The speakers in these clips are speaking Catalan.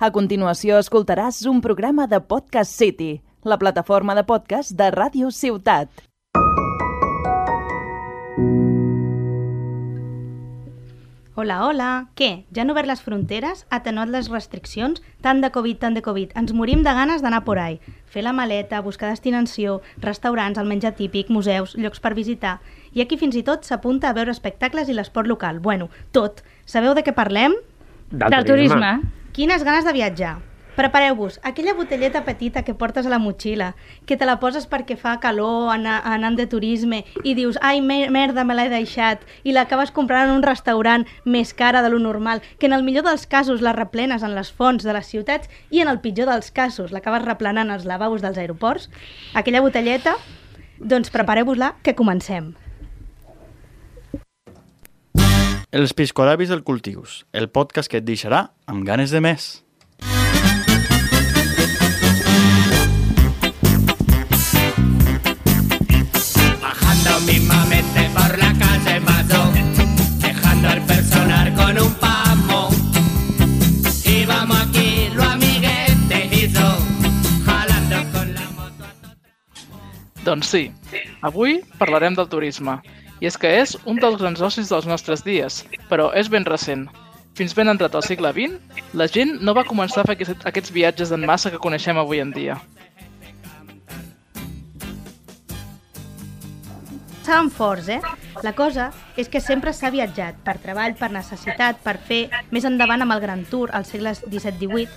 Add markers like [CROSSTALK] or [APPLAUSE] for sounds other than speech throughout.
A continuació escoltaràs un programa de Podcast City, la plataforma de podcast de Ràdio Ciutat. Hola, hola. Què? Ja han obert les fronteres? Atenuat les restriccions? Tant de Covid, tant de Covid. Ens morim de ganes d'anar por ahí. Fer la maleta, buscar destinació, restaurants, el menjar típic, museus, llocs per visitar... I aquí fins i tot s'apunta a veure espectacles i l'esport local. Bueno, tot. Sabeu de què parlem? Del, turisme. Quines ganes de viatjar. Prepareu-vos, aquella botelleta petita que portes a la motxilla, que te la poses perquè fa calor anant de turisme i dius, ai, mer merda, me l'he deixat, i l'acabes comprant en un restaurant més cara de lo normal, que en el millor dels casos la replenes en les fonts de les ciutats i en el pitjor dels casos l'acabes replenant als lavabos dels aeroports, aquella botelleta, doncs prepareu-vos-la, que comencem. Els piscolabis del Cultius, el podcast que et deixarà amb ganes de més. Bajando mismamente por la calle Mazo, dejando al personal con un pamo. Y vamos aquí, lo amiguete hizo, jalando con la moto. Doncs sí, avui parlarem del turisme. I és que és un dels grans ocis dels nostres dies, però és ben recent. Fins ben entrat al segle XX, la gent no va començar a fer aquest- aquests viatges en massa que coneixem avui en dia. Estaven forts, eh? La cosa és que sempre s'ha viatjat, per treball, per necessitat, per fer, més endavant amb el Gran Tour, als segles XVII-XVIII,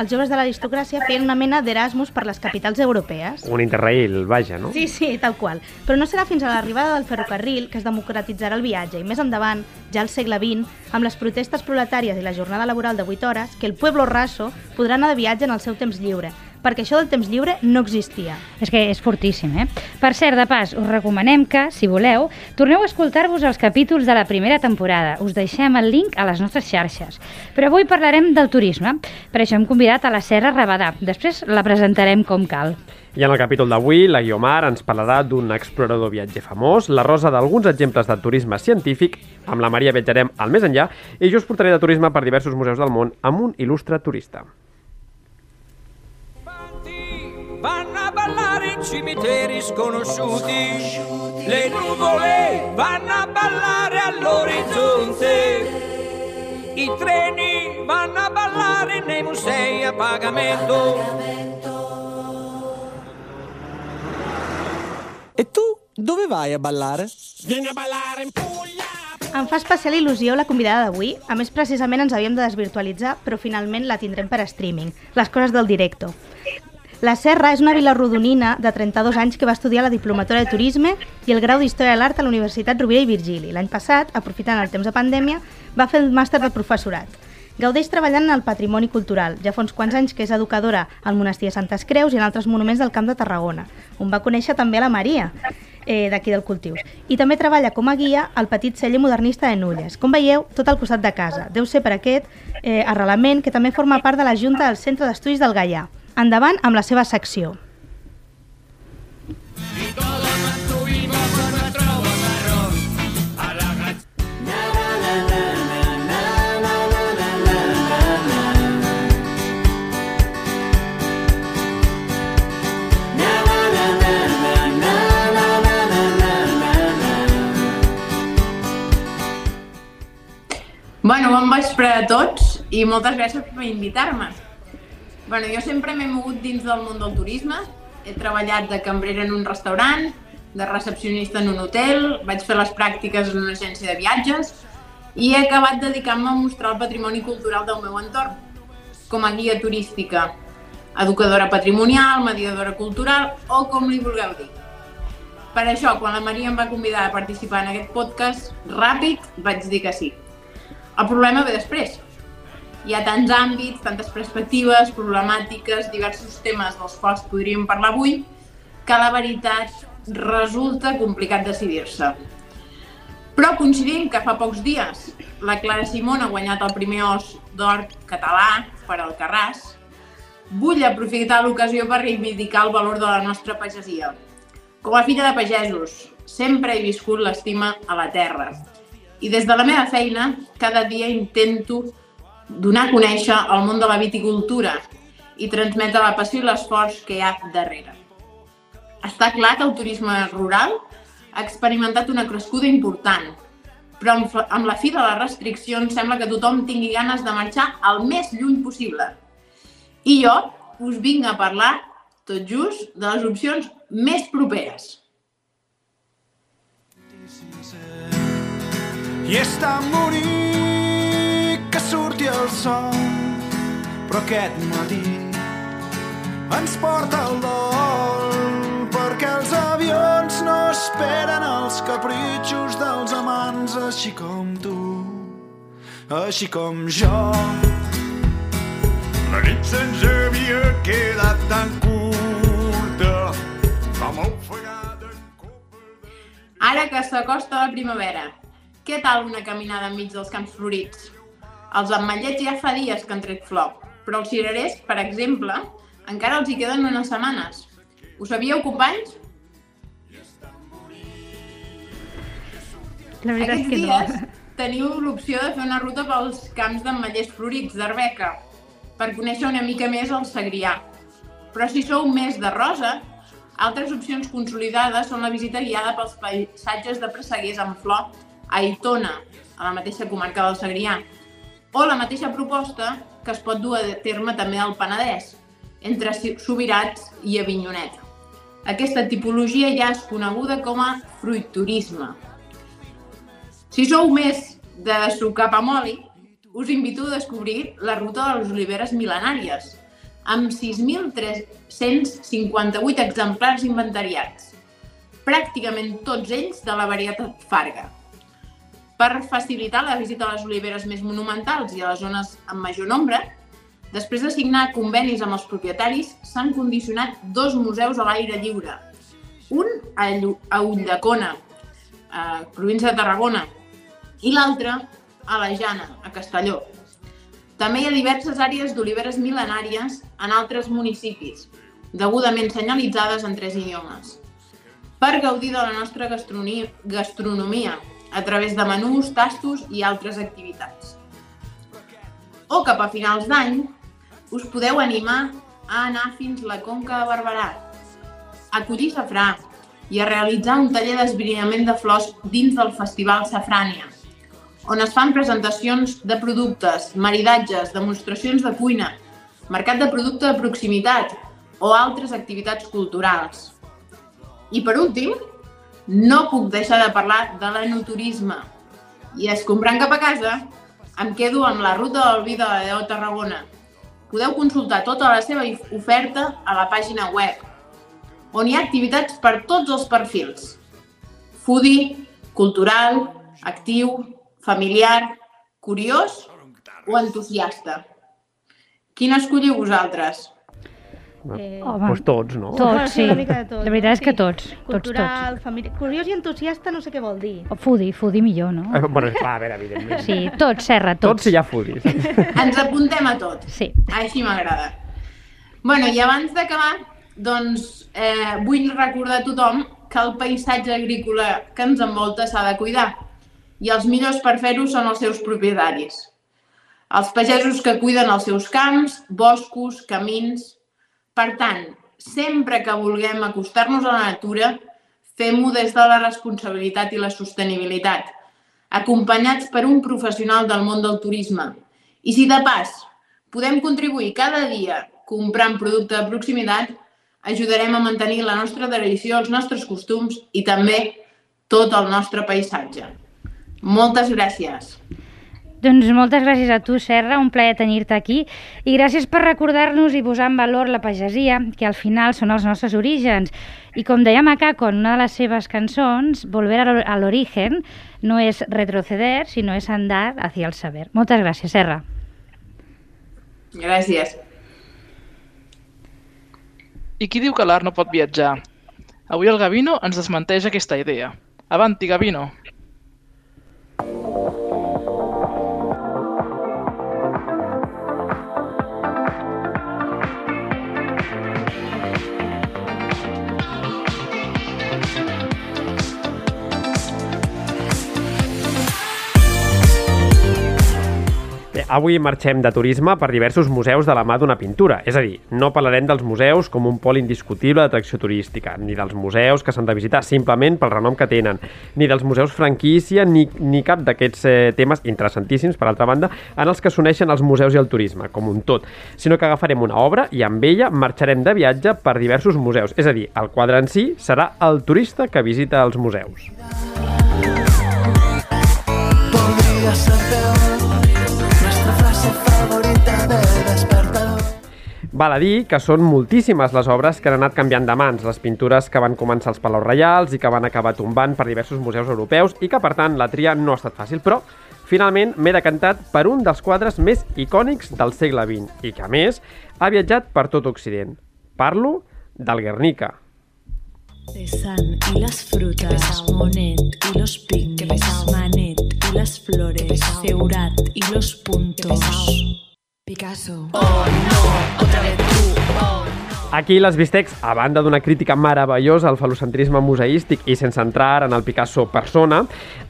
els joves de l'aristocràcia feien una mena d'Erasmus per les capitals europees. Un interrail, vaja, no? Sí, sí, tal qual. Però no serà fins a l'arribada del ferrocarril que es democratitzarà el viatge i més endavant, ja al segle XX, amb les protestes proletàries i la jornada laboral de 8 hores, que el pueblo raso podrà anar de viatge en el seu temps lliure, perquè això del temps lliure no existia. És que és fortíssim, eh? Per cert, de pas, us recomanem que, si voleu, torneu a escoltar-vos els capítols de la primera temporada. Us deixem el link a les nostres xarxes. Però avui parlarem del turisme. Per això hem convidat a la Serra Rabadà. Després la presentarem com cal. I en el capítol d'avui, la Guiomar ens parlarà d'un explorador viatger famós, la Rosa d'alguns exemples de turisme científic, amb la Maria viatjarem al més enllà, i jo us portaré de turisme per diversos museus del món amb un il·lustre turista. Cimiteri sconosciuti, le nuvole vanno a ballare all'orizzonte, i treni vanno a ballare nei musei a pagamento. E tu dove vai a ballare? Vieni a ballare in Puglia! Em fa especial il·lusió la convidada d'avui. A més, precisament ens havíem de desvirtualitzar, però finalment la tindrem per streaming. Les coses del directo. La Serra és una vila rodonina de 32 anys que va estudiar la diplomatura de turisme i el grau d'Història de l'Art a la Universitat Rovira i Virgili. L'any passat, aprofitant el temps de pandèmia, va fer el màster de professorat. Gaudeix treballant en el patrimoni cultural. Ja fa uns quants anys que és educadora al monestir de Santes Creus i en altres monuments del Camp de Tarragona, on va conèixer també la Maria, eh, d'aquí del Cultius. I també treballa com a guia al petit celler modernista de Nulles. Com veieu, tot al costat de casa. Deu ser per aquest eh, arrelament que també forma part de la Junta del Centre d'Estudis del Gaià. Endavant amb la seva secció. Bueno, bon vespre a tots i moltes gràcies per invitar-me. Bueno, jo sempre m'he mogut dins del món del turisme. He treballat de cambrera en un restaurant, de recepcionista en un hotel, vaig fer les pràctiques en una agència de viatges i he acabat dedicant-me a mostrar el patrimoni cultural del meu entorn, com a guia turística, educadora patrimonial, mediadora cultural o com li vulgueu dir. Per això, quan la Maria em va convidar a participar en aquest podcast, ràpid vaig dir que sí. El problema ve després. Hi ha tants àmbits, tantes perspectives, problemàtiques, diversos temes dels quals podríem parlar avui, que la veritat resulta complicat decidir-se. Però coincidim que fa pocs dies la Clara Simón ha guanyat el primer os d'or català per al Carràs. Vull aprofitar l'ocasió per reivindicar el valor de la nostra pagesia. Com a filla de pagesos, sempre he viscut l'estima a la terra. I des de la meva feina, cada dia intento donar a conèixer el món de la viticultura i transmetre la passió i l'esforç que hi ha darrere. Està clar que el turisme rural ha experimentat una crescuda important, però amb, la fi de les restriccions sembla que tothom tingui ganes de marxar el més lluny possible. I jo us vinc a parlar, tot just, de les opcions més properes. I que surti el sol, però aquest matí ens porta el dol perquè els avions no esperen els capritxos dels amants així com tu, així com jo. La nit se'ns havia quedat tan curta, vam ofegat en Ara que s'acosta la primavera, què tal una caminada enmig dels camps florits? Els ametllets ja fa dies que han tret flor, però els cirerers, per exemple, encara els hi queden unes setmanes. Ho sabíeu, companys? La veritat Aquests que no. dies teniu l'opció de fer una ruta pels camps d'ametllers florits d'Arbeca per conèixer una mica més el Segrià. Però si sou més de rosa, altres opcions consolidades són la visita guiada pels paisatges de presseguers en flor a Aitona, a la mateixa comarca del Segrià, o la mateixa proposta que es pot dur a terme també al Penedès, entre Subirats i Avinyonet. Aquesta tipologia ja és coneguda com a fruiturisme. Si sou més de sucar pa amb oli, us invito a descobrir la ruta de les oliveres mil·lenàries, amb 6.358 exemplars inventariats, pràcticament tots ells de la varietat Farga. Per facilitar la visita a les oliveres més monumentals i a les zones amb major nombre, després de signar convenis amb els propietaris, s'han condicionat dos museus a l'aire lliure. Un a Llu- a Ulldecona, a província de Tarragona, i l'altre a la Jana, a Castelló. També hi ha diverses àrees d'oliveres mil·lenàries en altres municipis, degudament senyalitzades en tres idiomes. Per gaudir de la nostra gastronomia, gastronomia a través de menús, tastos i altres activitats. O cap a finals d'any, us podeu animar a anar fins la Conca de Barberà, a collir safrà i a realitzar un taller d'esbrinament de flors dins del Festival Safrània, on es fan presentacions de productes, maridatges, demostracions de cuina, mercat de producte de proximitat o altres activitats culturals. I per últim, no puc deixar de parlar de l'enoturisme. I escombrant cap a casa, em quedo amb la ruta del vi de la Deu Tarragona. Podeu consultar tota la seva oferta a la pàgina web, on hi ha activitats per tots els perfils. Foodie, cultural, actiu, familiar, curiós o entusiasta. Quin escolliu vosaltres? Eh, Home, Pues tots, no? Tots, sí. Una mica de tot, La veritat no? és que Sí. tots, tots, Cultural, famili... curiós i entusiasta no sé què vol dir. O foodie, foodie millor, no? Eh, Bueno, clar, a veure, evidentment. Sí, tots, Serra, Tots tots. si hi ha foodies. Ens apuntem a tot. Sí. Així m'agrada. bueno, i abans d'acabar, doncs eh, vull recordar a tothom que el paisatge agrícola que ens envolta s'ha de cuidar i els millors per fer-ho són els seus propietaris. Els pagesos que cuiden els seus camps, boscos, camins... Per tant, sempre que vulguem acostar-nos a la natura, fem-ho des de la responsabilitat i la sostenibilitat, acompanyats per un professional del món del turisme. I si de pas podem contribuir cada dia comprant producte de proximitat, ajudarem a mantenir la nostra tradició, els nostres costums i també tot el nostre paisatge. Moltes gràcies. Doncs moltes gràcies a tu, Serra, un plaer tenir-te aquí i gràcies per recordar-nos i posar en valor la pagesia, que al final són els nostres orígens. I com deia Macaco en una de les seves cançons, volver a lo- al origen no és retroceder, sinó és andar hacia el saber. Moltes gràcies, Serra. Gràcies. I qui diu que l'art no pot viatjar? Avui el Gavino ens desmenteix aquesta idea. Avanti, Gavino! Avui marxem de turisme per diversos museus de la mà d'una pintura. És a dir, no parlarem dels museus com un pol indiscutible d'atracció turística, ni dels museus que s'han de visitar simplement pel renom que tenen, ni dels museus franquícia, ni, ni cap d'aquests eh, temes interessantíssims, per altra banda, en els que s'uneixen els museus i el turisme, com un tot, sinó que agafarem una obra i amb ella marxarem de viatge per diversos museus. És a dir, el quadre en si serà el turista que visita els museus. Podría ser Val a dir que són moltíssimes les obres que han anat canviant de mans, les pintures que van començar als Palaus Reials i que van acabar tombant per diversos museus europeus i que, per tant, la tria no ha estat fàcil, però finalment m'he decantat per un dels quadres més icònics del segle XX i que, a més, ha viatjat per tot Occident. Parlo del Guernica. Pesan y las frutas, Monet y los piques, Manet y las flores, Seurat y los puntos. Picasso. Oh no, otra vez tú. Oh Aquí les Bistecs, a banda d'una crítica meravellosa al falocentrisme museístic i sense entrar en el Picasso persona,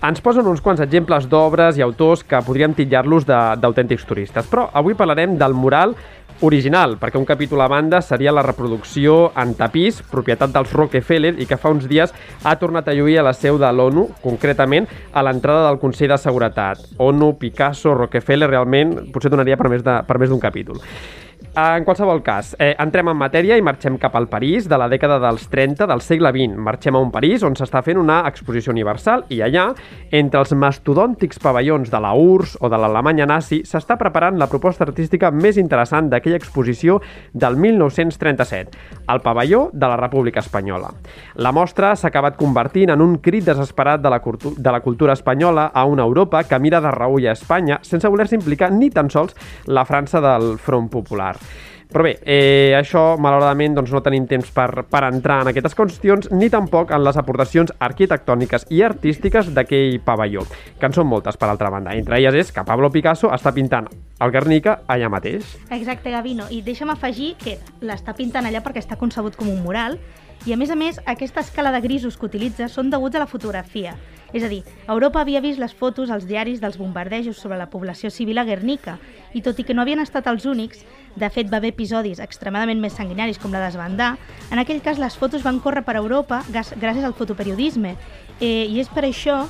ens posen uns quants exemples d'obres i autors que podríem titllar-los d'autèntics turistes. Però avui parlarem del mural original, perquè un capítol a banda seria la reproducció en tapís, propietat dels Rockefeller, i que fa uns dies ha tornat a lluir a la seu de l'ONU, concretament a l'entrada del Consell de Seguretat. ONU, Picasso, Rockefeller, realment potser donaria per més d'un capítol. En qualsevol cas, eh, entrem en matèria i marxem cap al París de la dècada dels 30 del segle XX. Marxem a un París on s'està fent una exposició universal i allà, entre els mastodòntics pavellons de la URSS o de l'Alemanya nazi, s'està preparant la proposta artística més interessant d'aquella exposició del 1937, el pavelló de la República Espanyola. La mostra s'ha acabat convertint en un crit desesperat de la, de la cultura espanyola a una Europa que mira de reull a Espanya sense voler-se implicar ni tan sols la França del Front Popular. Però bé, eh, això malauradament doncs, no tenim temps per, per entrar en aquestes qüestions ni tampoc en les aportacions arquitectòniques i artístiques d'aquell pavelló, que en són moltes per altra banda. Entre elles és que Pablo Picasso està pintant el Guernica allà mateix. Exacte, Gavino. I deixa'm afegir que l'està pintant allà perquè està concebut com un mural i, a més a més, aquesta escala de grisos que utilitza són deguts a la fotografia. És a dir, Europa havia vist les fotos als diaris dels bombardejos sobre la població civil a Guernica i tot i que no havien estat els únics, de fet va haver episodis extremadament més sanguinaris com la d'Esbandà, en aquell cas les fotos van córrer per Europa gràcies al fotoperiodisme eh, i és per això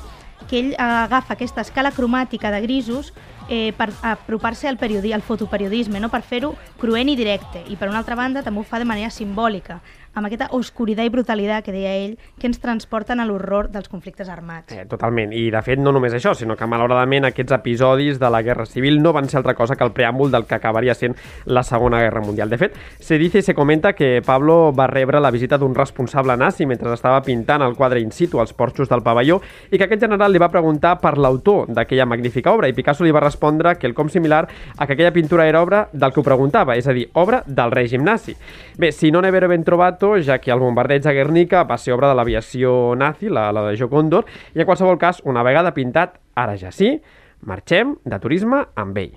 que ell agafa aquesta escala cromàtica de grisos eh, per apropar-se al, periodi al fotoperiodisme, no? per fer-ho cruent i directe. I per una altra banda també ho fa de manera simbòlica, amb aquesta oscuritat i brutalitat que deia ell, que ens transporten a l'horror dels conflictes armats. Eh, totalment. I, de fet, no només això, sinó que, malauradament, aquests episodis de la Guerra Civil no van ser altra cosa que el preàmbul del que acabaria sent la Segona Guerra Mundial. De fet, se dice i se comenta que Pablo va rebre la visita d'un responsable nazi mentre estava pintant el quadre in situ als porxos del pavelló i que aquest general li va preguntar per l'autor d'aquella magnífica obra i Picasso li va respondre que el com similar a que aquella pintura era obra del que ho preguntava, és a dir, obra del règim nazi. Bé, si no n'he ben trobato, ja que el bombardeig a Guernica va ser obra de l'aviació nazi, la, la de Jo Condor, i en qualsevol cas, una vegada pintat, ara ja sí, marxem de turisme amb ell.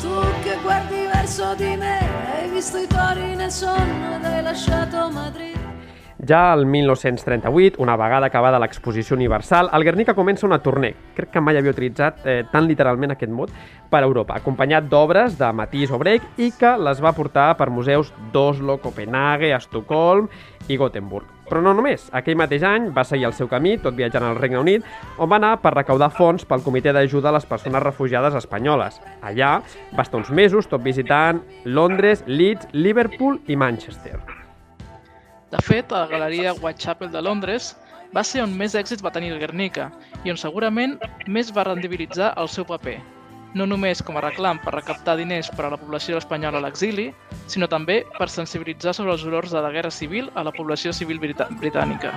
Tu che guardi verso di me, hai visto i tori nel sonno ed hai lasciato Madrid. Ja al 1938, una vegada acabada l'exposició universal, el Guernica comença una tournée, crec que mai havia utilitzat eh, tan literalment aquest mot, per Europa, acompanyat d'obres de Matisse o Break i que les va portar per museus d'Oslo, Copenhague, Estocolm i Gothenburg. Però no només, aquell mateix any va seguir el seu camí, tot viatjant al Regne Unit, on va anar per recaudar fons pel Comitè d'Ajuda a les Persones Refugiades Espanyoles. Allà va estar uns mesos tot visitant Londres, Leeds, Liverpool i Manchester. De fet, a la galeria Whitechapel de Londres va ser on més èxits va tenir el Guernica i on segurament més va rendibilitzar el seu paper, no només com a reclam per recaptar diners per a la població espanyola a l'exili, sinó també per sensibilitzar sobre els horrors de la Guerra Civil a la població civil britànica.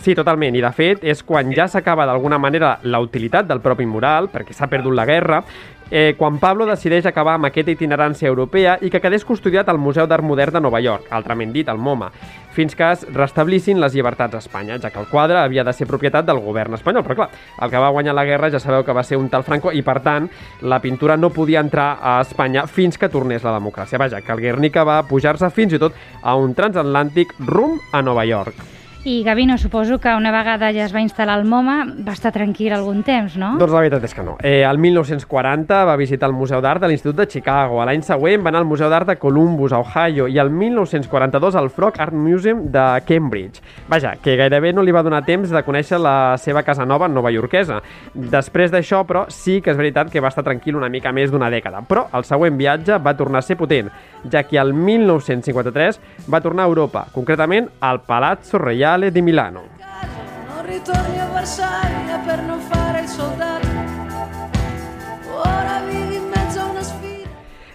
Sí, totalment. I de fet és quan ja s'acaba d'alguna manera la utilitat del propi mural, perquè s'ha perdut la guerra, eh, quan Pablo decideix acabar amb aquesta itinerància europea i que quedés custodiat al Museu d'Art Modern de Nova York, altrament dit, el MoMA, fins que es restablissin les llibertats a Espanya, ja que el quadre havia de ser propietat del govern espanyol. Però clar, el que va guanyar la guerra ja sabeu que va ser un tal Franco i, per tant, la pintura no podia entrar a Espanya fins que tornés la democràcia. Vaja, que el Guernica va pujar-se fins i tot a un transatlàntic rum a Nova York. I Gavino, suposo que una vegada ja es va instal·lar al MoMA va estar tranquil algun temps, no? Doncs la veritat és que no. Eh, el 1940 va visitar el Museu d'Art de l'Institut de Chicago. L'any següent va anar al Museu d'Art de Columbus, a Ohio, i el 1942 al Frog Art Museum de Cambridge. Vaja, que gairebé no li va donar temps de conèixer la seva casa nova nova iorquesa. Després d'això, però, sí que és veritat que va estar tranquil una mica més d'una dècada. Però el següent viatge va tornar a ser potent, ja que el 1953 va tornar a Europa, concretament al Palazzo Reale di Milano. Non ritorni a Varsavia per non fare il soldato. Ora vivi in mezzo a una sfida.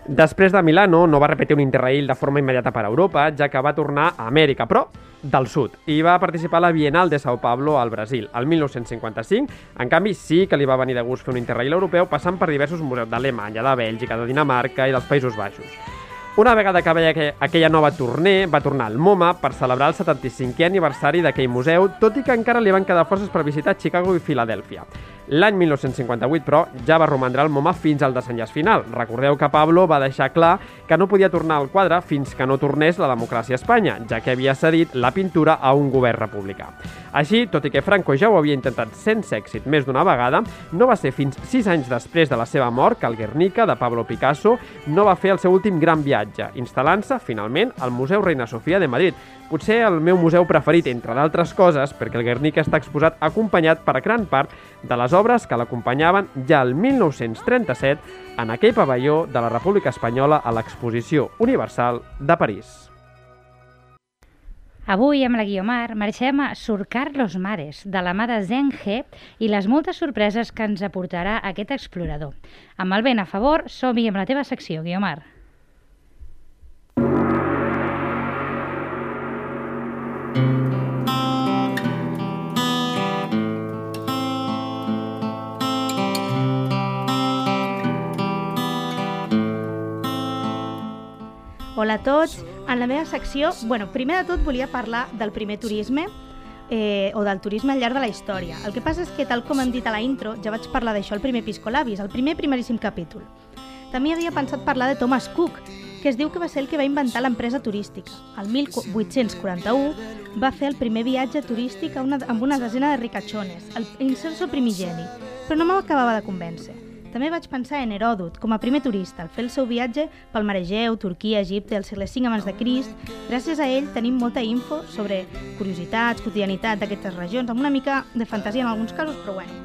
Després de Milano no va repetir un interrail de forma immediata per Europa, ja que va tornar a Amèrica, però del sud, i va participar a la Bienal de Sao Paulo al Brasil, el 1955. En canvi, sí que li va venir de gust fer un interrail europeu passant per diversos museus d'Alemanya, de Bèlgica, de Dinamarca i dels Països Baixos. Una vegada que veia que aquella nova tournée, va tornar al MoMA per celebrar el 75è aniversari d'aquell museu, tot i que encara li van quedar forces per visitar Chicago i Filadèlfia. L'any 1958, però, ja va romandre al MoMA fins al desenllaç final. Recordeu que Pablo va deixar clar que no podia tornar al quadre fins que no tornés la democràcia a Espanya, ja que havia cedit la pintura a un govern republicà. Així, tot i que Franco ja ho havia intentat sense èxit més d'una vegada, no va ser fins sis anys després de la seva mort que el Guernica, de Pablo Picasso, no va fer el seu últim gran viatge, instal·lant-se, finalment, al Museu Reina Sofia de Madrid, potser el meu museu preferit, entre d'altres coses, perquè el Guernica està exposat acompanyat per gran part de les obres que l'acompanyaven ja el 1937 en aquell pavelló de la República Espanyola a l'Exposició Universal de París. Avui, amb la Guiomar, marxem a Surcar los Mares, de la mà de Zenge i les moltes sorpreses que ens aportarà aquest explorador. Amb el vent a favor, som-hi amb la teva secció, Guiomar. Hola a tots. En la meva secció, bueno, primer de tot volia parlar del primer turisme eh, o del turisme al llarg de la història. El que passa és que, tal com hem dit a la intro, ja vaig parlar d'això al primer Piscolabis, el primer primeríssim capítol. També havia pensat parlar de Thomas Cook, que es diu que va ser el que va inventar l'empresa turística. El 1841 va fer el primer viatge turístic una, amb una desena de ricachones, el incenso primigeni, però no m'acabava de convèncer. També vaig pensar en Heròdot, com a primer turista, al fer el seu viatge pel Mar Egeu, Turquia, Egipte, al segle V abans de Crist. Gràcies a ell tenim molta info sobre curiositats, quotidianitat d'aquestes regions, amb una mica de fantasia en alguns casos, però bueno.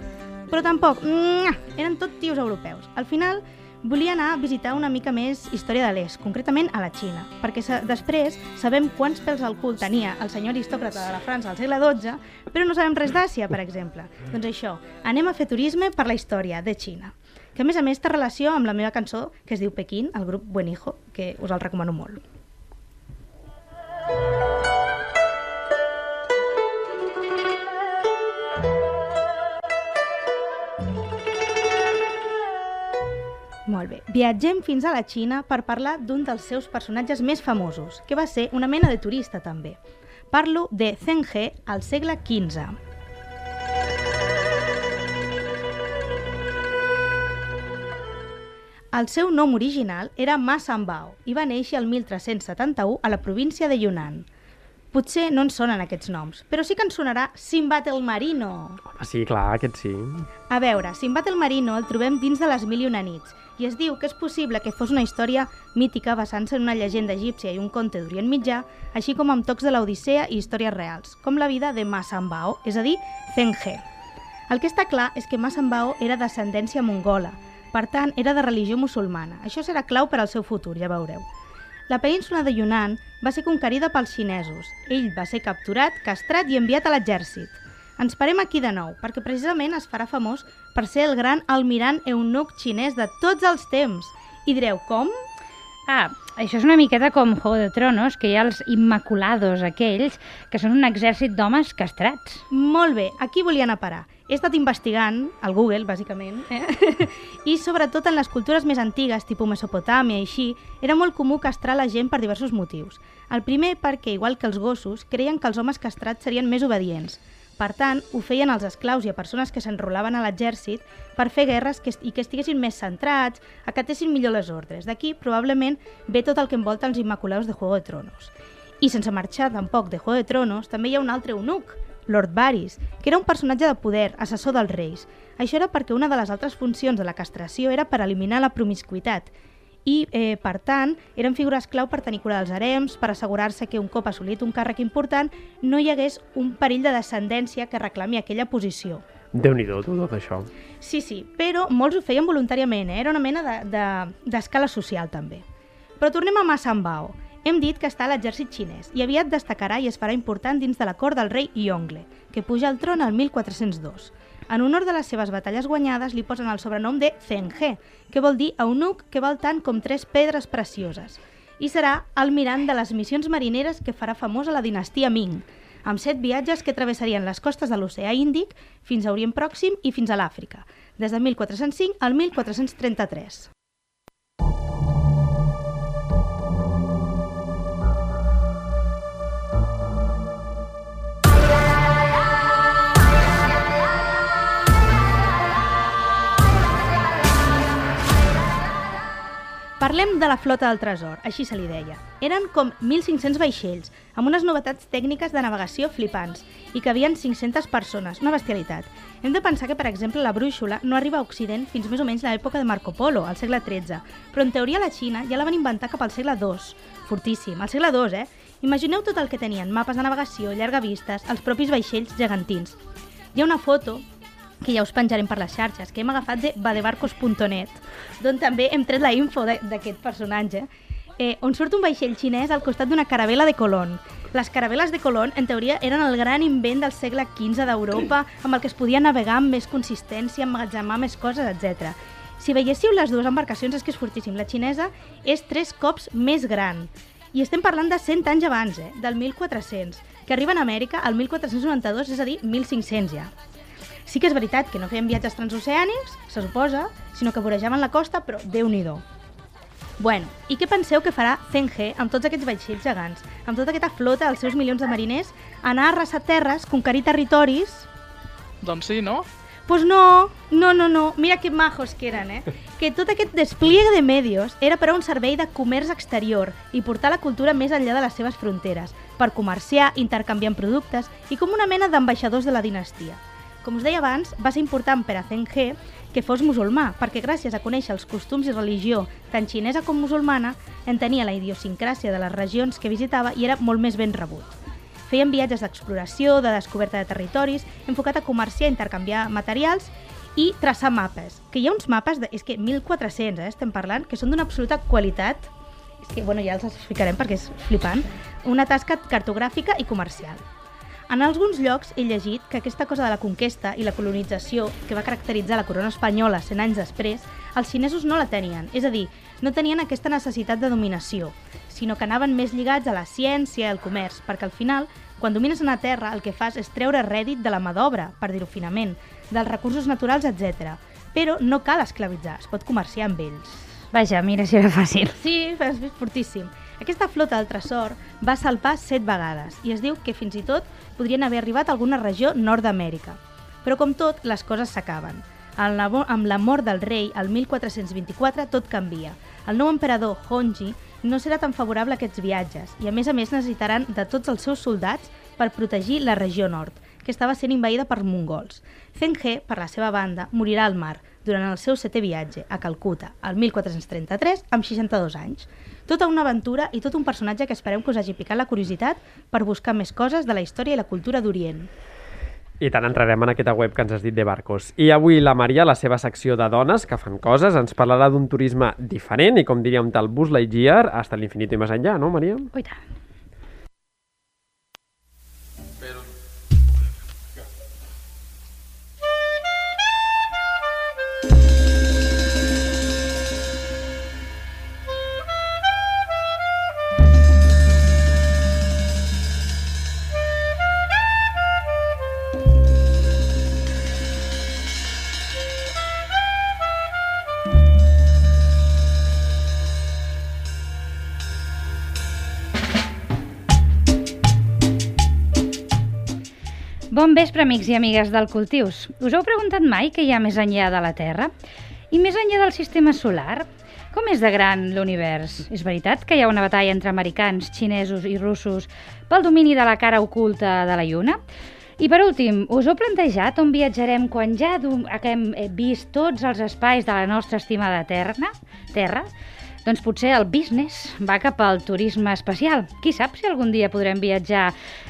Però tampoc, mm, eren tot tios europeus. Al final, volia anar a visitar una mica més història de l'est, concretament a la Xina, perquè sa després sabem quants pèls al cul tenia el senyor aristòcrata de la França al segle XII, però no sabem res d'Àsia, per exemple. Doncs això, anem a fer turisme per la història de Xina que a més a més té relació amb la meva cançó que es diu Pequín, el grup Buen Hijo, que us el recomano molt. Molt bé. Viatgem fins a la Xina per parlar d'un dels seus personatges més famosos, que va ser una mena de turista també. Parlo de Zheng He al segle XV. El seu nom original era Ma Sanbao i va néixer el 1371 a la província de Yunnan. Potser no ens sonen aquests noms, però sí que ens sonarà Simbat el Marino. Ah, sí, clar, aquest sí. A veure, Simbat el Marino el trobem dins de les Mil i una nits i es diu que és possible que fos una història mítica basant-se en una llegenda egípcia i un conte d'Orient Mitjà, així com amb tocs de l'Odissea i històries reals, com la vida de Ma Sanbao, és a dir, Zheng He. El que està clar és que Ma Sanbao era d'ascendència mongola, per tant, era de religió musulmana. Això serà clau per al seu futur, ja veureu. La península de Yunnan va ser conquerida pels xinesos. Ell va ser capturat, castrat i enviat a l'exèrcit. Ens parem aquí de nou, perquè precisament es farà famós per ser el gran almirant eunuc xinès de tots els temps. I direu, com? Ah, Això és una miqueta com Juego de Tronos, que hi ha els immaculados aquells, que són un exèrcit d'homes castrats. Molt bé, aquí volia anar a parar. He estat investigant, al Google, bàsicament, eh? i sobretot en les cultures més antigues, tipus Mesopotàmia i així, era molt comú castrar la gent per diversos motius. El primer perquè, igual que els gossos, creien que els homes castrats serien més obedients. Per tant, ho feien als esclaus i a persones que s'enrolaven a l'exèrcit per fer guerres que, i que estiguessin més centrats, acatessin millor les ordres. D'aquí, probablement, ve tot el que envolta els Immaculados de Juego de Tronos. I sense marxar tampoc de Juego de Tronos, també hi ha un altre eunuc, Lord Varys, que era un personatge de poder, assessor dels reis. Això era perquè una de les altres funcions de la castració era per eliminar la promiscuitat i, eh, per tant, eren figures clau per tenir cura dels harems, per assegurar-se que un cop assolit un càrrec important no hi hagués un perill de descendència que reclami aquella posició. Déu-n'hi-do, tot això. Sí, sí, però molts ho feien voluntàriament, eh? era una mena d'escala de, de, social també. Però tornem a Ma Sambao. Hem dit que està a l'exèrcit xinès i aviat destacarà i es farà important dins de la cort del rei Yongle, que puja al tron al 1402. En honor de les seves batalles guanyades li posen el sobrenom de Zhenghe, que vol dir eunuc que val tant com tres pedres precioses. I serà almirant de les missions marineres que farà famosa la dinastia Ming, amb set viatges que travessarien les costes de l'oceà Índic fins a Orient Pròxim i fins a l'Àfrica, des de 1405 al 1433. Parlem de la flota del tresor, així se li deia. Eren com 1.500 vaixells, amb unes novetats tècniques de navegació flipants, i que havien 500 persones, una bestialitat. Hem de pensar que, per exemple, la brúixola no arriba a Occident fins més o menys l'època de Marco Polo, al segle XIII, però en teoria la Xina ja la van inventar cap al segle II. Fortíssim, al segle II, eh? Imagineu tot el que tenien, mapes de navegació, llargavistes, els propis vaixells gegantins. Hi ha una foto que ja us penjarem per les xarxes, que hem agafat de badebarcos.net, d'on també hem tret la info d'aquest personatge, eh, on surt un vaixell xinès al costat d'una caravela de Colón. Les caraveles de Colón, en teoria, eren el gran invent del segle XV d'Europa, amb el que es podia navegar amb més consistència, emmagatzemar més coses, etc. Si veiéssiu les dues embarcacions és que és fortíssim. La xinesa és tres cops més gran. I estem parlant de 100 anys abans, eh? del 1400, que arriben a Amèrica al 1492, és a dir, 1500 ja. Sí que és veritat que no feien viatges transoceànics, se suposa, sinó que vorejaven la costa, però déu-n'hi-do. Bueno, i què penseu que farà Zhenghe amb tots aquests vaixells gegants, amb tota aquesta flota dels seus milions de mariners, anar a arrasar terres, conquerir territoris... Doncs sí, no? Pues no, no, no, no, mira que majos que eren, eh? Que tot aquest despliegue de medios era per a un servei de comerç exterior i portar la cultura més enllà de les seves fronteres, per comerciar, intercanviant productes i com una mena d'ambaixadors de la dinastia. Com us deia abans, va ser important per a Zhenghe que fos musulmà, perquè gràcies a conèixer els costums i religió tant xinesa com musulmana, entenia la idiosincràsia de les regions que visitava i era molt més ben rebut. Feien viatges d'exploració, de descoberta de territoris, enfocat a comerciar, intercanviar materials i traçar mapes. Que hi ha uns mapes, de, és que 1.400, eh, estem parlant, que són d'una absoluta qualitat. És que, bueno, ja els explicarem perquè és flipant. Una tasca cartogràfica i comercial. En alguns llocs he llegit que aquesta cosa de la conquesta i la colonització que va caracteritzar la corona espanyola 100 anys després, els xinesos no la tenien, és a dir, no tenien aquesta necessitat de dominació, sinó que anaven més lligats a la ciència i al comerç, perquè al final, quan domines una terra, el que fas és treure rèdit de la mà d'obra, per dir-ho finament, dels recursos naturals, etc. Però no cal esclavitzar, es pot comerciar amb ells. Vaja, mira si era fàcil. Sí, és fortíssim. Aquesta flota del tresor va salpar set vegades i es diu que fins i tot podrien haver arribat a alguna regió nord d'Amèrica. Però com tot, les coses s'acaben. Amb la mort del rei, el 1424, tot canvia. El nou emperador, Honji, no serà tan favorable a aquests viatges i a més a més necessitaran de tots els seus soldats per protegir la regió nord, que estava sent invaïda per mongols. Zhenghe, per la seva banda, morirà al mar durant el seu setè viatge a Calcuta, el 1433, amb 62 anys. Tota una aventura i tot un personatge que esperem que us hagi picat la curiositat per buscar més coses de la història i la cultura d'Orient. I tant entrarem en aquesta web que ens has dit de barcos. I avui la Maria, la seva secció de dones que fan coses, ens parlarà d'un turisme diferent i, com diria un tal Buzz Lightyear, hasta l'infinit i més enllà, no, Maria? Ui, tant. Vespre, amics i amigues del Cultius. Us heu preguntat mai què hi ha més enllà de la Terra? I més enllà del sistema solar? Com és de gran l'univers? És veritat que hi ha una batalla entre americans, xinesos i russos pel domini de la cara oculta de la Lluna? I per últim, us heu plantejat on viatjarem quan ja eh, vist tots els espais de la nostra estimada terra? Terra? Doncs potser el business va cap al turisme espacial. Qui sap si algun dia podrem viatjar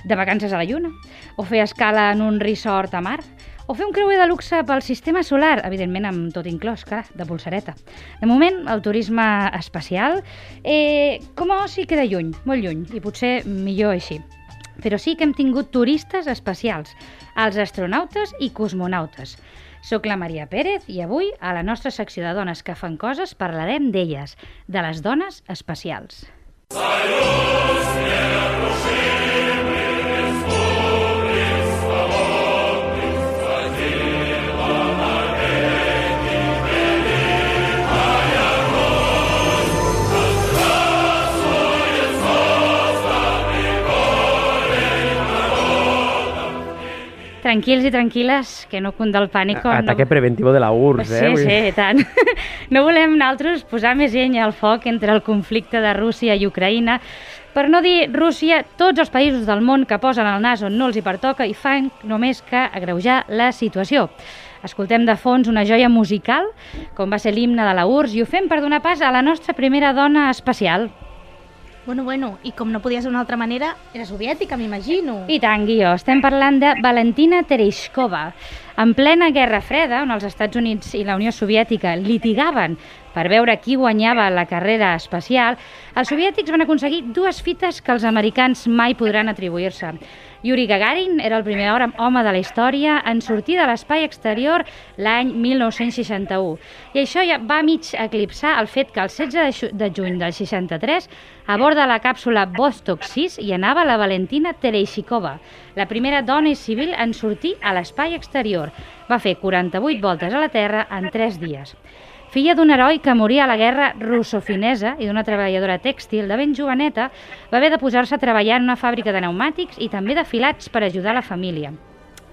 de vacances a la Lluna? O fer escala en un resort a mar? O fer un creuer de luxe pel sistema solar, evidentment amb tot inclòs, clar, de pulsareta. De moment, el turisme espacial, eh, com a oci queda lluny, molt lluny, i potser millor així. Però sí que hem tingut turistes espacials, els astronautes i cosmonautes. Soc la Maria Pérez i avui, a la nostra secció de dones que fan coses, parlarem d'elles, de les dones espacials. Tranquils i tranquil·les, que no cunda el pànic. Ataque preventivo de la URSS, eh? Sí, Vull sí, i tant. [LAUGHS] No volem nosaltres posar més llenya al foc entre el conflicte de Rússia i Ucraïna, per no dir Rússia, tots els països del món que posen el nas on no els hi pertoca i fan només que agreujar la situació. Escoltem de fons una joia musical, com va ser l'himne de la URSS, i ho fem per donar pas a la nostra primera dona espacial. Bueno, bueno, i com no podia ser d'una altra manera, era soviètica, m'imagino. I tant, Guió, estem parlant de Valentina Tereshkova. En plena Guerra Freda, on els Estats Units i la Unió Soviètica litigaven per veure qui guanyava la carrera espacial, els soviètics van aconseguir dues fites que els americans mai podran atribuir-se. Yuri Gagarin era el primer home- de la història en sortir de l'espai exterior l'any 1961. I això ja va mig eclipsar el fet que el 16 de, xu- de juny del 63, a bord de la càpsula Vostok 6, hi anava la Valentina Tereshikova, la primera dona civil en sortir a l'espai exterior. Va fer 48 voltes a la Terra en 3 dies. Filla d'un heroi que moria a la guerra russofinesa i d'una treballadora tèxtil de ben joveneta, va haver de posar-se a treballar en una fàbrica de pneumàtics i també de filats per ajudar la família.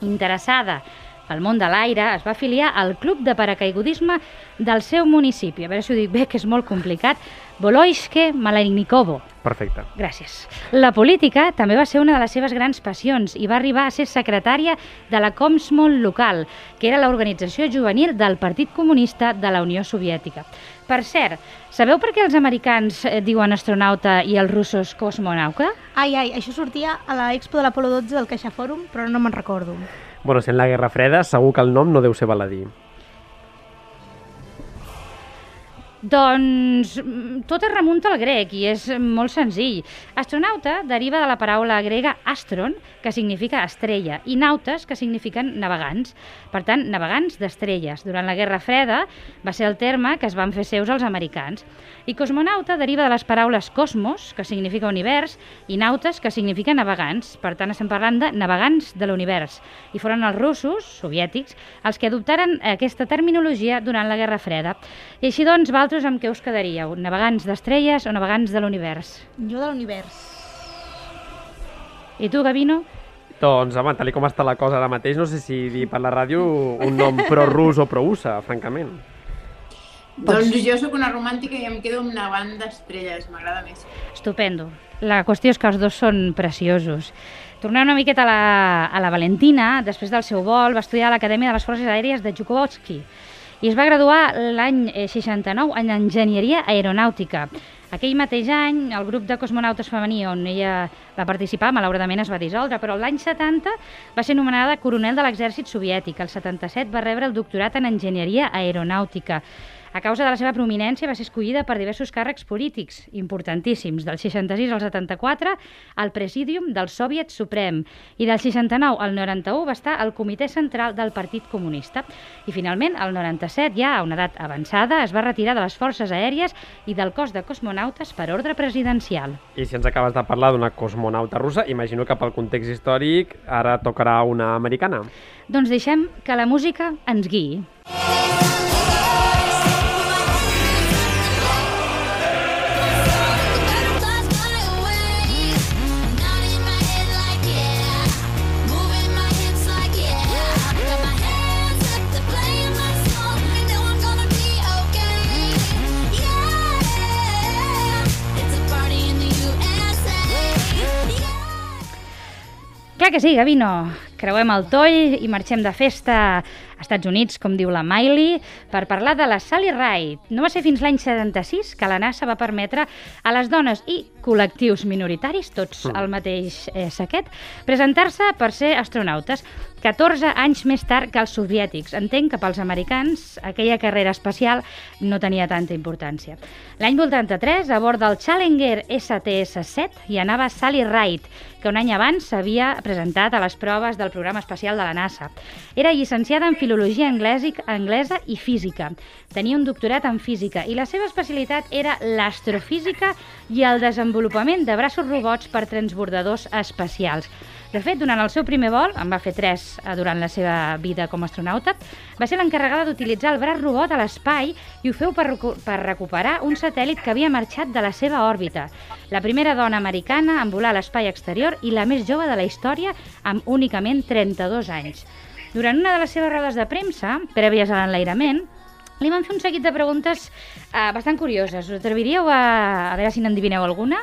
Interessada pel món de l'aire, es va afiliar al club de paracaigudisme del seu municipi. A veure si ho dic bé, que és molt complicat. Voloishke Malenikovo. Perfecte. Gràcies. La política també va ser una de les seves grans passions i va arribar a ser secretària de la Komsmol local, que era l'organització juvenil del Partit Comunista de la Unió Soviètica. Per cert, sabeu per què els americans eh, diuen astronauta i els russos cosmonauta? Ai, ai, això sortia a la Expo de l'Apolo 12 del Caixa Fòrum, però no me'n recordo. Bueno, sent la Guerra Freda, segur que el nom no deu ser baladí. Doncs mm, tot es remunta al grec i és molt senzill. Astronauta deriva de la paraula grega astron, que significa estrella, i nautes, que signifiquen navegants. Per tant, navegants d'estrelles. Durant la Guerra Freda va ser el terme que es van fer seus els americans. I cosmonauta deriva de les paraules cosmos, que significa univers, i nautes, que significa navegants. Per tant, estem parlant de navegants de l'univers. I foren els russos, soviètics, els que adoptaren aquesta terminologia durant la Guerra Freda. I així doncs, vosaltres amb què us quedaríeu? Navegants d'estrelles o navegants de l'univers? Jo de l'univers. I tu, Gavino? Doncs, home, tal com està la cosa ara mateix, no sé si dir per la ràdio un nom pro-rus o pro-USA, francament. Doncs jo sóc una romàntica i em quedo amb Navant d'estrelles, m'agrada més. Estupendo. La qüestió és que els dos són preciosos. Tornem una miqueta a la, a la Valentina. Després del seu vol va estudiar a l'Acadèmia de les Forces Aèries de Jukovotski i es va graduar l'any eh, 69 en Enginyeria Aeronàutica. Aquell mateix any, el grup de cosmonautes femení on ella va participar, malauradament es va dissoldre, però l'any 70 va ser nomenada coronel de l'exèrcit soviètic. El 77 va rebre el doctorat en Enginyeria Aeronàutica. A causa de la seva prominència va ser escollida per diversos càrrecs polítics importantíssims, del 66 al 74 al Presídium del Soviet Suprem i del 69 al 91 va estar al Comitè Central del Partit Comunista. I finalment, al 97, ja a una edat avançada, es va retirar de les forces aèries i del cos de cosmonautes per ordre presidencial. I si ens acabes de parlar d'una cosmonauta russa, imagino que pel context històric ara tocarà una americana. Doncs deixem que la música ens guiï. Moving Clar que sí, Gavino. Creuem el toll i marxem de festa Estats Units, com diu la Miley, per parlar de la Sally Ride. No va ser fins l'any 76 que la NASA va permetre a les dones i col·lectius minoritaris, tots Mm. al mateix eh, saquet, presentar-se per ser astronautes. 14 anys més tard que els soviètics. Entenc que pels americans aquella carrera espacial no tenia tanta importància. L'any 83, a bord del Challenger STS-7, hi anava Sally Ride, que un any abans s'havia presentat a les proves del programa espacial de la NASA. Era llicenciada en Filologia anglesa, anglesa i Física. Tenia un doctorat en Física i la seva especialitat era l'astrofísica i el desenvolupament de braços robots per transbordadors espacials. De fet, durant el seu primer vol, en va fer tres eh, durant la seva vida com a astronauta, va ser l'encarregada d'utilitzar el braç robot a l'espai i ho feu per, per recuperar un satèl·lit que havia marxat de la seva òrbita. La primera dona americana en volar a l'espai exterior i la més jove de la història amb únicament 32 anys. Durant una de les seves rodes de premsa, prèvies a l'enlairament, li van fer un seguit de preguntes eh, bastant curioses. Us atreviríeu a, a veure si n'endivineu alguna?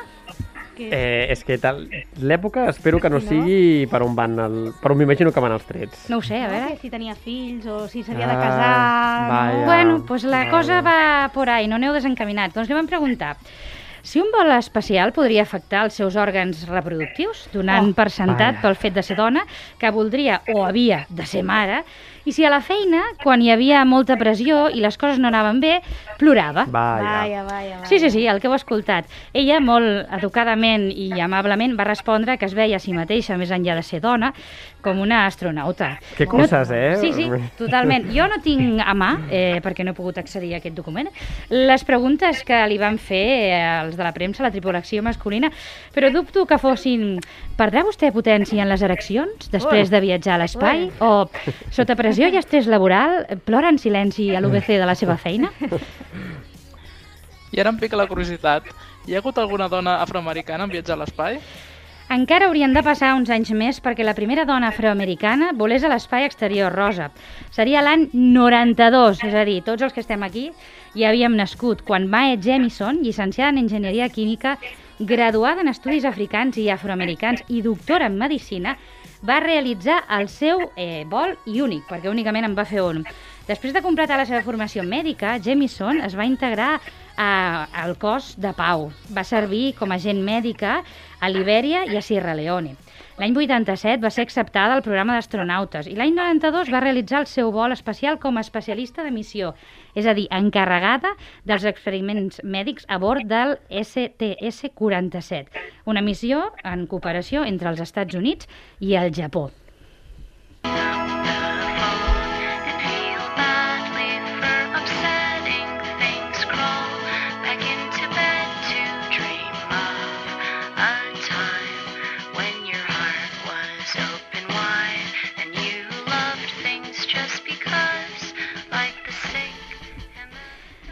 Eh, és que tal... L'època espero que no, No? sigui per on van el... per on m'imagino que van els trets. No ho sé, a veure. Que si tenia fills o si s'havia de Ah, casar... vaja. no? Bueno, pues la Vaja. cosa va por ahí, no aneu desencaminats. Doncs li vam preguntar si un vol espacial podria afectar els seus òrgans reproductius, donant Oh. per sentat pel fet de ser dona, que voldria o havia de ser mare, i si a la feina, quan hi havia molta pressió i les coses no anaven bé, plorava. Vaja. Vaja, vaja, vaja. Sí, sí, sí, el que heu escoltat. Ella, molt educadament i amablement, va respondre que es veia a si mateixa, més enllà de ser dona, com una astronauta. Que coses, eh? Sí, sí, totalment. Jo no tinc a mà, eh, perquè no he pogut accedir a aquest document, les preguntes que li van fer eh, els de la premsa, la tripulació masculina, però dubto que fossin perdrà vostè potència en les ereccions després de viatjar a l'espai? O sota pressió i estrès laboral plora en silenci a l'UBC de la seva feina? I ara em pica la curiositat. Hi ha hagut alguna dona afroamericana en viatjar a l'espai? Encara haurien de passar uns anys més perquè la primera dona afroamericana volés a l'espai exterior rosa. Seria l'any 92, és a dir, tots els que estem aquí ja havíem nascut, quan Mae Jemison, llicenciada en Enginyeria Química, graduada en Estudis Africans i Afroamericans i doctora en Medicina, va realitzar el seu eh, vol i únic, perquè únicament en va fer un. Després de completar la seva formació mèdica, Jemison es va integrar a, al cos de pau. Va servir com a agent mèdica a Libèria i a Sierra Leone. L'any 87 va ser acceptada al programa d'astronautes i l'any 92 va realitzar el seu vol espacial com a especialista de missió, és a dir, encarregada dels experiments mèdics a bord del STS-47, una missió en cooperació entre els Estats Units i el Japó.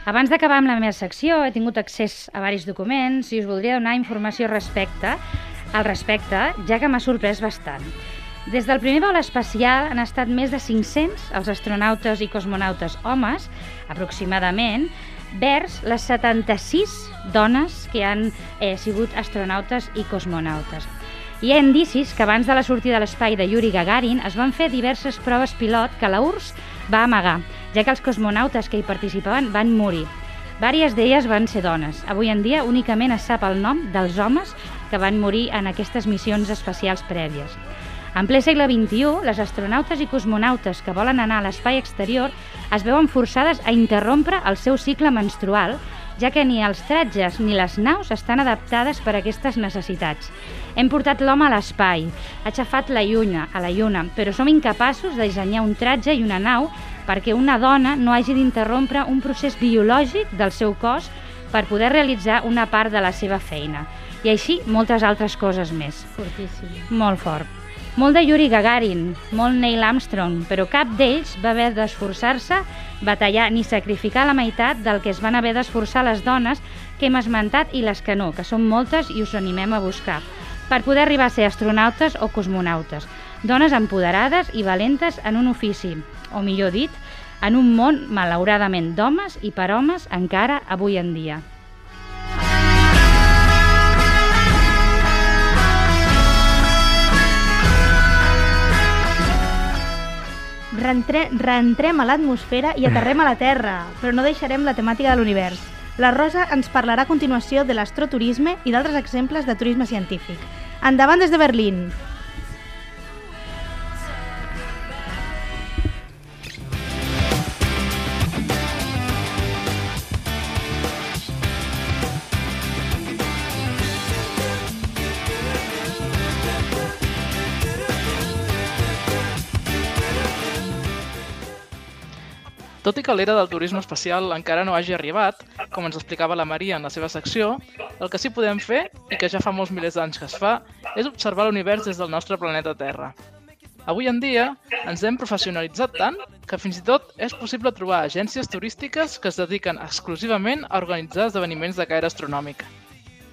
Abans d'acabar amb la meva secció, he tingut accés a varis documents i us voldria donar informació respecte al respecte, ja que m'ha sorprès bastant. Des del primer vol espacial han estat més de 500 els astronautes i cosmonautes homes, aproximadament, vers les 76 dones que han eh, sigut astronautes i cosmonautes. Hi ha indicis que abans de la sortida a l'espai de Yuri Gagarin es van fer diverses proves pilot que la URSS va amagar, ja que els cosmonautes que hi participaven van morir. Vàries d'elles van ser dones. Avui en dia únicament es sap el nom dels homes que van morir en aquestes missions espacials prèvies. En ple segle XXI, les astronautes i cosmonautes que volen anar a l'espai exterior es veuen forçades a interrompre el seu cicle menstrual, ja que ni els tratges ni les naus estan adaptades per a aquestes necessitats. Hem portat l'home a l'espai, ha aixafat la lluna, a la lluna, però som incapaços de dissenyar un tratge i una nau perquè una dona no hagi d'interrompre un procés biològic del seu cos per poder realitzar una part de la seva feina. I així moltes altres coses més. Fortíssim. Molt fort. Molt de Yuri Gagarin, molt Neil Armstrong, però cap d'ells va haver d'esforçar-se, batallar ni sacrificar la meitat del que es van haver d'esforçar les dones que hem esmentat i les que no, que són moltes i us animem a buscar, per poder arribar a ser astronautes o cosmonautes. Dones empoderades i valentes en un ofici, o millor dit, en un món malauradament d'homes i per homes encara avui en dia. Reentre reentrem a l'atmosfera i aterrem a la Terra, però no deixarem la temàtica de l'univers. La Rosa ens parlarà a continuació de l'astroturisme i d'altres exemples de turisme científic. Endavant des de Berlín! Tot i que l'era del turisme espacial encara no hagi arribat, com ens explicava la Maria en la seva secció, el que sí podem fer, i que ja fa molts milers d'anys que es fa, és observar l'univers des del nostre planeta Terra. Avui en dia ens hem professionalitzat tant que fins i tot és possible trobar agències turístiques que es dediquen exclusivament a organitzar esdeveniments de caire astronòmic.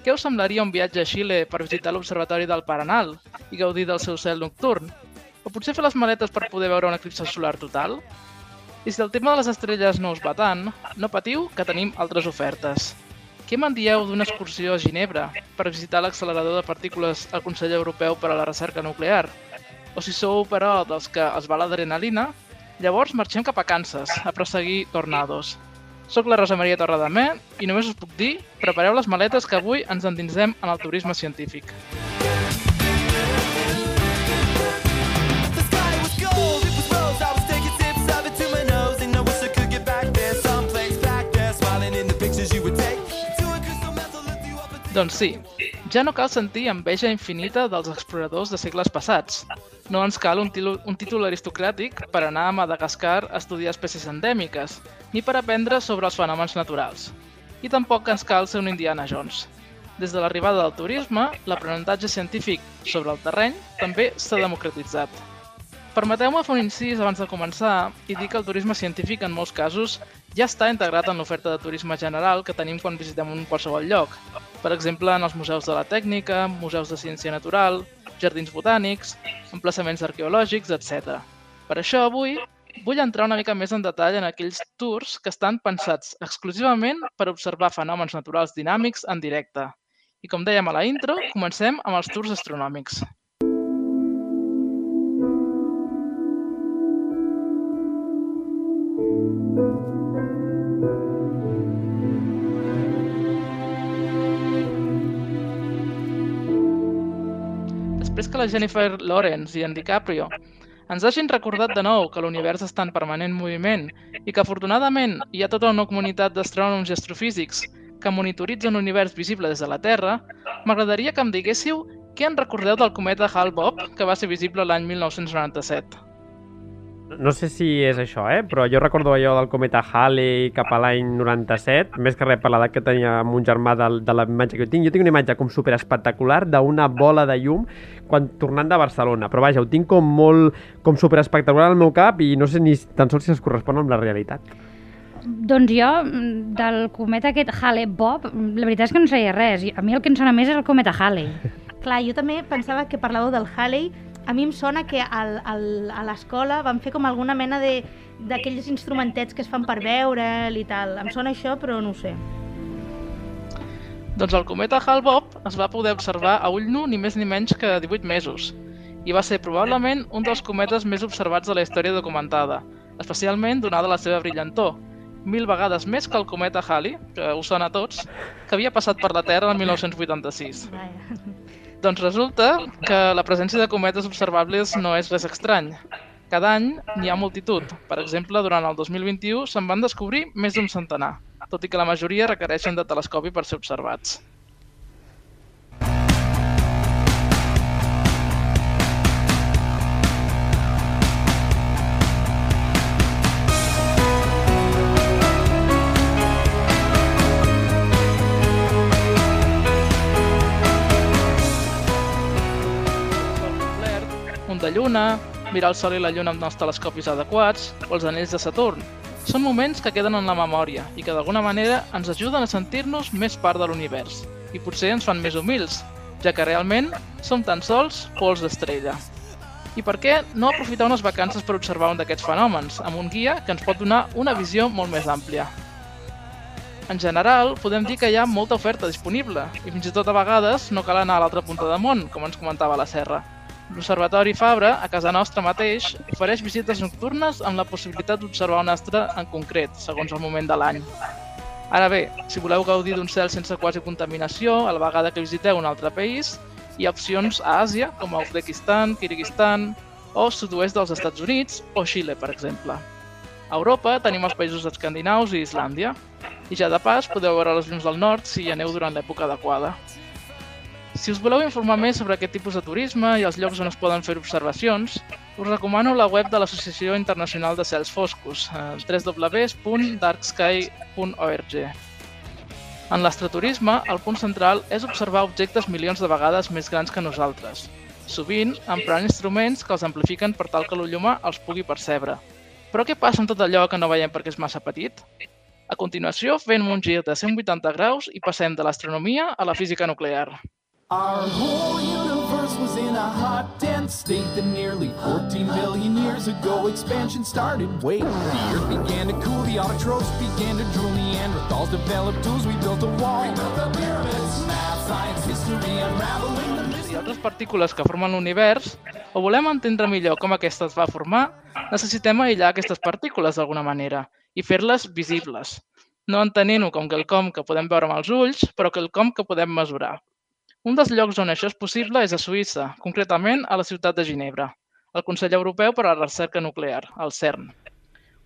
Què us semblaria un viatge a Xile per visitar l'Observatori del Paranal i gaudir del seu cel nocturn? O potser fer les maletes per poder veure un eclipse solar total? I si el tema de les estrelles no us va tant, no patiu que tenim altres ofertes. Què me'n dieu d'una excursió a Ginebra per visitar l'accelerador de partícules al Consell Europeu per a la Recerca Nuclear? O si sou, però, dels que es va l'adrenalina, llavors marxem cap a Kansas a perseguir tornados. Soc la Rosa Maria Torredemé i només us puc dir, prepareu les maletes que avui ens endinsem en el turisme científic. Doncs sí, ja no cal sentir enveja infinita dels exploradors de segles passats. No ens cal un, un títol aristocràtic per anar a Madagascar a estudiar espècies endèmiques, ni per aprendre sobre els fenòmens naturals. I tampoc ens cal ser un Indiana Jones. Des de l'arribada del turisme, l'aprenentatge científic sobre el terreny també s'ha democratitzat. Permeteu-me fer un incís abans de començar i dir que el turisme científic en molts casos ja està integrat en l'oferta de turisme general que tenim quan visitem un qualsevol lloc. Per exemple, en els museus de la tècnica, museus de ciència natural, jardins botànics, emplaçaments arqueològics, etc. Per això avui vull entrar una mica més en detall en aquells tours que estan pensats exclusivament per observar fenòmens naturals dinàmics en directe. I com dèiem a la intro, comencem amb els tours astronòmics. Després que la Jennifer Lawrence i en DiCaprio ens hagin recordat de nou que l'univers està en permanent moviment i que afortunadament hi ha tota una comunitat d'astrònoms i astrofísics que monitoritzen l'univers visible des de la Terra, m'agradaria que em diguéssiu què en recordeu del cometa Hale-Bopp que va ser visible l'any 1997. No sé si és això, eh? però jo recordo allò del cometa Halley cap a l'any 97, més que res per l'edat que tenia amb un germà de, de la imatge que jo tinc. Jo tinc una imatge com super espectacular d'una bola de llum quan tornant de Barcelona, però vaja, ho tinc com molt com super espectacular al meu cap i no sé ni tan sols si es correspon amb la realitat. Doncs jo, mm, del cometa aquest Hale-Bopp, la veritat és que no sabia res. A mi el que em sona més és el cometa Halley. Clar, jo també pensava que parlàveu del Halley. A mi em sona que al, al, a l'escola van fer com alguna mena de d'aquells instrumentets que es fan per veure'l i tal. Em sona això, però no ho sé. Doncs el cometa Hale-Bopp es va poder observar a ull nu ni més ni menys que 18 mesos i va ser probablement un dels cometes més observats de la història documentada, especialment donada la seva brillantor, mil vegades més que el cometa Halley, que us sona a tots, que havia passat per la Terra el 1986. Doncs resulta que la presència de cometes observables no és res estrany. Cada any n'hi ha multitud. Per exemple, durant el 2021 se'n van descobrir més d'un centenar, tot i que la majoria requereixen de telescopi per ser observats. Lluna, mirar el Sol i la Lluna amb els telescopis adequats o els anells de Saturn. Són moments que queden en la memòria i que d'alguna manera ens ajuden a sentir-nos més part de l'univers i potser ens fan més humils, ja que realment som tan sols pols d'estrella. I per què no aprofitar unes vacances per observar un d'aquests fenòmens, amb un guia que ens pot donar una visió molt més àmplia? En general, podem dir que hi ha molta oferta disponible i fins i tot a vegades no cal anar a l'altra punta del món, com ens comentava la Serra. L'Observatori Fabra, a casa nostra mateix, ofereix visites nocturnes amb la possibilitat d'observar un astre en concret, segons el moment de l'any. Ara bé, si voleu gaudir d'un cel sense quasi contaminació, a la vegada que visiteu un altre país, hi ha opcions a Àsia, com a Uzbekistan, Kirguistan o sud-oest dels Estats Units o Xile, per exemple. A Europa tenim els països escandinaus i Islàndia, i ja de pas podeu veure les llums del nord si hi aneu durant l'època adequada. Si us voleu informar més sobre aquest tipus de turisme i els llocs on es poden fer observacions, us recomano la web de l'Associació Internacional de Cels Foscos, eh, www.darksky.org. En l'astroturisme, el punt central és observar objectes milions de vegades més grans que nosaltres, sovint emprant instruments que els amplifiquen per tal que l'ull humà els pugui percebre. Però què passa amb tot allò que no veiem perquè és massa petit? A continuació, fem un gir de 180 graus i passem de l'astronomia a la física nuclear. Our whole universe was in a hot, dense state that nearly 14 billion years ago expansion started. Wait, the earth began to cool, the autotrophs began to drool, Neanderthals developed tools, we built a wall. We built the pyramids, math, science, history, unraveling the I altres partícules que formen l'univers, o volem entendre millor com aquesta es va formar, necessitem aïllar aquestes partícules d'alguna manera i fer-les visibles, no entenent-ho com quelcom que podem veure amb els ulls, però quelcom que podem mesurar. Un dels llocs on això és possible és a Suïssa, concretament a la ciutat de Ginebra, el Consell Europeu per a la Recerca Nuclear, el CERN.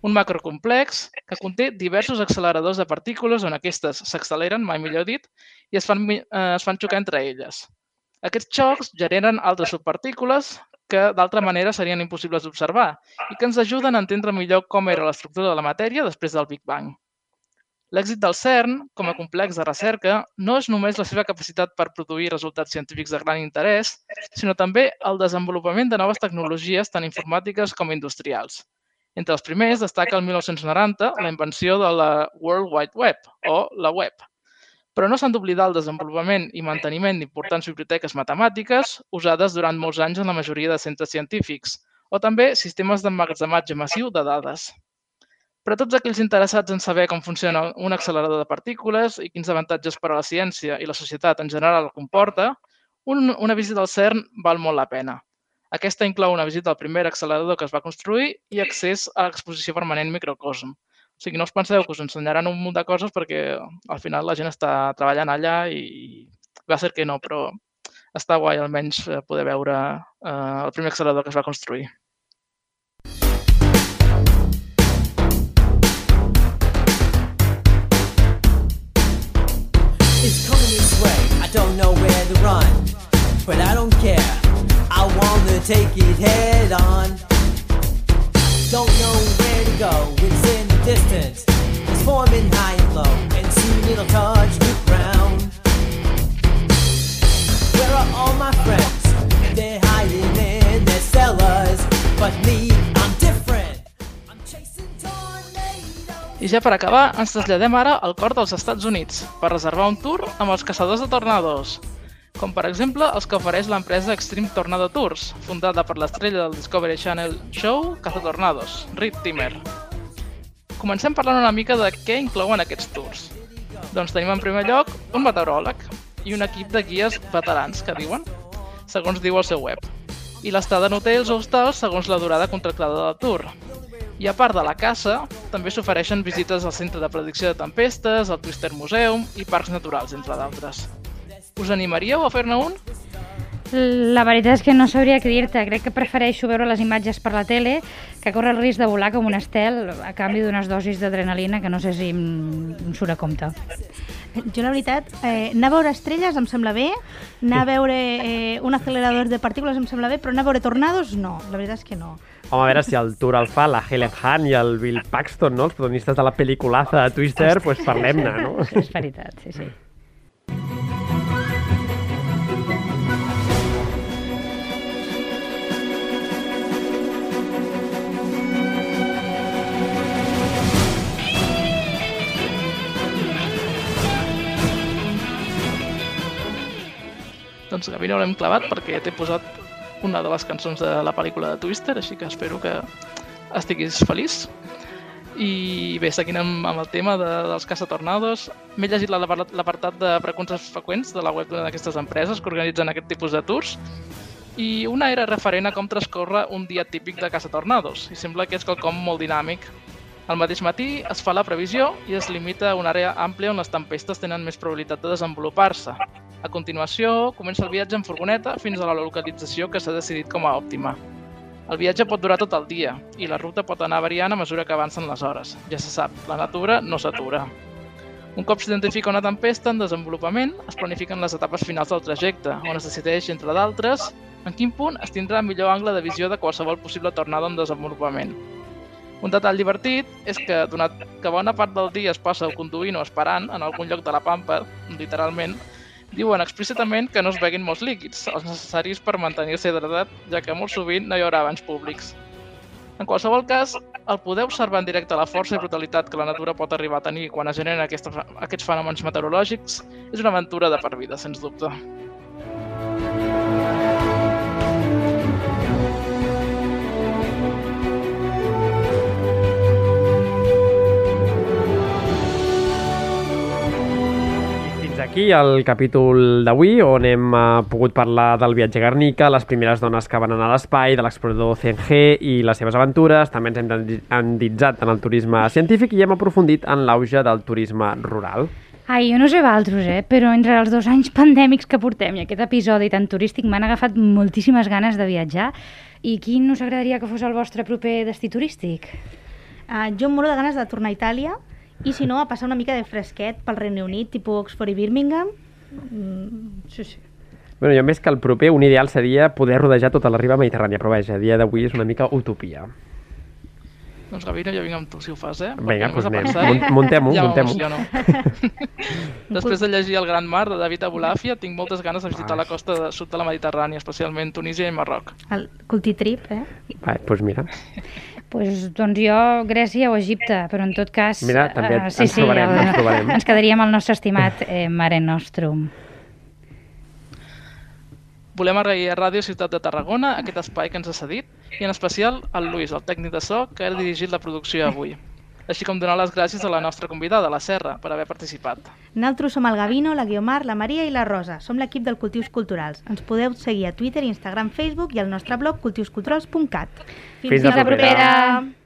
Un macrocomplex que conté diversos acceleradors de partícules on aquestes s'acceleren, mai millor dit, i es fan, eh, es fan xocar entre elles. Aquests xocs generen altres subpartícules que d'altra manera serien impossibles d'observar i que ens ajuden a entendre millor com era l'estructura de la matèria després del Big Bang. L'èxit del CERN, com a complex de recerca, no és només la seva capacitat per produir resultats científics de gran interès, sinó també el desenvolupament de noves tecnologies tant informàtiques com industrials. Entre els primers destaca el 1990 la invenció de la World Wide Web, o la web. Però no s'han d'oblidar el desenvolupament i manteniment d'importants biblioteques matemàtiques usades durant molts anys en la majoria de centres científics, o també sistemes d'emmagatzematge massiu de dades. Per a tots aquells interessats en saber com funciona un accelerador de partícules i quins avantatges per a la ciència i la societat en general comporta, un, una visita al CERN val molt la pena. Aquesta inclou una visita al primer accelerador que es va construir i accés a l'exposició permanent Microcosm. O sigui, no us penseu que us ensenyaran un munt de coses perquè al final la gent està treballant allà i va ser que no, però està guai almenys eh, poder veure eh, el primer accelerador que es va construir. Run, but I don't care. I wanna take it head on. Don't know where to go, it's in the distance. It's forming high and low, and soon it'll touch the ground. Where are all my friends? They're hiding in their cellars, but me, I'm different. I ja per acabar, ens traslladem ara al cor dels Estats Units per reservar un tour amb els caçadors de tornados, com per exemple els que ofereix l'empresa Extreme Tornado Tours, fundada per l'estrella del Discovery Channel Show Cazatornados, Reed Timmer. Comencem parlant una mica de què inclouen aquests tours. Doncs tenim en primer lloc un meteoròleg i un equip de guies veterans, que diuen, segons diu el seu web, i l'estada en hotels o hostals segons la durada contractada del tour. I a part de la caça, també s'ofereixen visites al Centre de Predicció de Tempestes, al Twister Museum i parcs naturals, entre d'altres. Us animaríeu a fer-ne un? La veritat és que no sabria què dir-te. Crec que prefereixo veure les imatges per la tele que córrer el risc de volar com un estel a canvi d'unes dosis d'adrenalina que no sé si em, em surt a compte. Jo, la veritat, eh, anar a veure estrelles em sembla bé, anar a veure eh, un accelerador de partícules em sembla bé, però anar a veure tornados no, la veritat és que no. Home, a veure si el tour el fa la Helen Hunt i el Bill Paxton, no? els protagonistes de la pel·liculaza de Twister, doncs pues parlem-ne, no? [LAUGHS] És veritat, sí, sí. Doncs a mi no l'hem clavat perquè t'he posat una de les cançons de la pel·lícula de Twister, així que espero que estiguis feliç. I bé, seguint amb, amb el tema de, dels caçatornados, m'he llegit la- l'apartat de preguntes freqüents de la web d'aquestes empreses que organitzen aquest tipus de tours i una era referent a com transcorre un dia típic de Casa Tornados, i sembla que és quelcom molt dinàmic. Al mateix matí es fa la previsió i es limita a una àrea àmplia on les tempestes tenen més probabilitat de desenvolupar-se. A continuació, comença el viatge en furgoneta fins a la localització que s'ha decidit com a òptima. El viatge pot durar tot el dia i la ruta pot anar variant a mesura que avancen les hores. Ja se sap, la natura no s'atura. Un cop s'identifica una tempesta en desenvolupament, es planifiquen les etapes finals del trajecte, on es decideix, entre d'altres, en quin punt es tindrà millor angle de visió de qualsevol possible tornada en desenvolupament. Un detall divertit és que, donat que bona part del dia es passa conduint o esperant en algun lloc de la pampa, literalment, diuen explícitament que no es beguin molts líquids, els necessaris per mantenir-se hidratat, ja que molt sovint no hi haurà banys públics. En qualsevol cas, el poder observar en directe la força i brutalitat que la natura pot arribar a tenir quan es generen aquests, aquests fenòmens meteorològics és una aventura de per vida, sens dubte. Aquí el capítol d'avui, on hem eh, pogut parlar del viatge a Guernica, les primeres dones que van anar a l'espai, de l'explorador CNG i les seves aventures. També ens hem endi- endinsat en el turisme científic i hem aprofundit en l'auge del turisme rural. Ai, jo no sé valtros, eh? però entre els dos anys pandèmics que portem i aquest episodi tan turístic m'han agafat moltíssimes ganes de viatjar. I quin us agradaria que fos el vostre proper destí turístic? Uh, jo em moro de ganes de tornar a Itàlia i si no, a passar una mica de fresquet pel Regne Unit, tipus Oxford i Birmingham. Mm, sí, sí. Bueno, jo més que el proper, un ideal seria poder rodejar tota la riba mediterrània, però vaja, a dia d'avui és una mica utopia. Doncs Gavino, jo vinc amb tu si ho fas, eh? Vinga, doncs anem. Mun- muntem-ho, ja muntem-ho. [LAUGHS] Després de llegir El Gran Mar de David Abulafia, tinc moltes ganes de visitar la costa de sud de la Mediterrània, especialment Tunísia i Marroc. El cultitrip, eh? Va, doncs mira. Pues, doncs jo, Grècia o Egipte, però en tot cas... Mira, també eh, ens trobarem, ens trobarem. Ens quedaríem al nostre estimat eh, Mare Nostrum. Volem agrair a Ràdio Ciutat de Tarragona aquest espai que ens ha cedit i en especial al Lluís, el tècnic de so, que ha dirigit la producció avui. Així com donar les gràcies a la nostra convidada, la Serra, per haver participat. Nosaltres som el Gavino, la Guiomar, la Maria i la Rosa. Som l'equip del Cultius Culturals. Ens podeu seguir a Twitter, Instagram, Facebook i al nostre blog cultiusculturals.cat. Fins la propera. Bajando